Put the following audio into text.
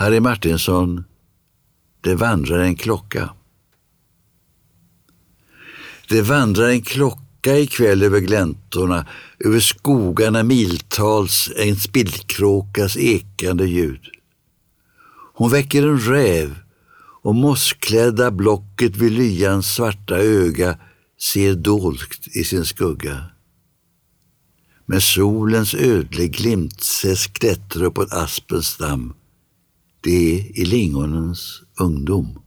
Harry Martinsson, Det vandrar en klocka. Det vandrar en klocka ikväll över gläntorna, över skogarna miltals en spillkråkas ekande ljud. Hon väcker en räv och mossklädda blocket vid lyans svarta öga ser dolt i sin skugga. Med solens ödlig glimtses klättra uppåt aspens stam. Det är i lingonens ungdom.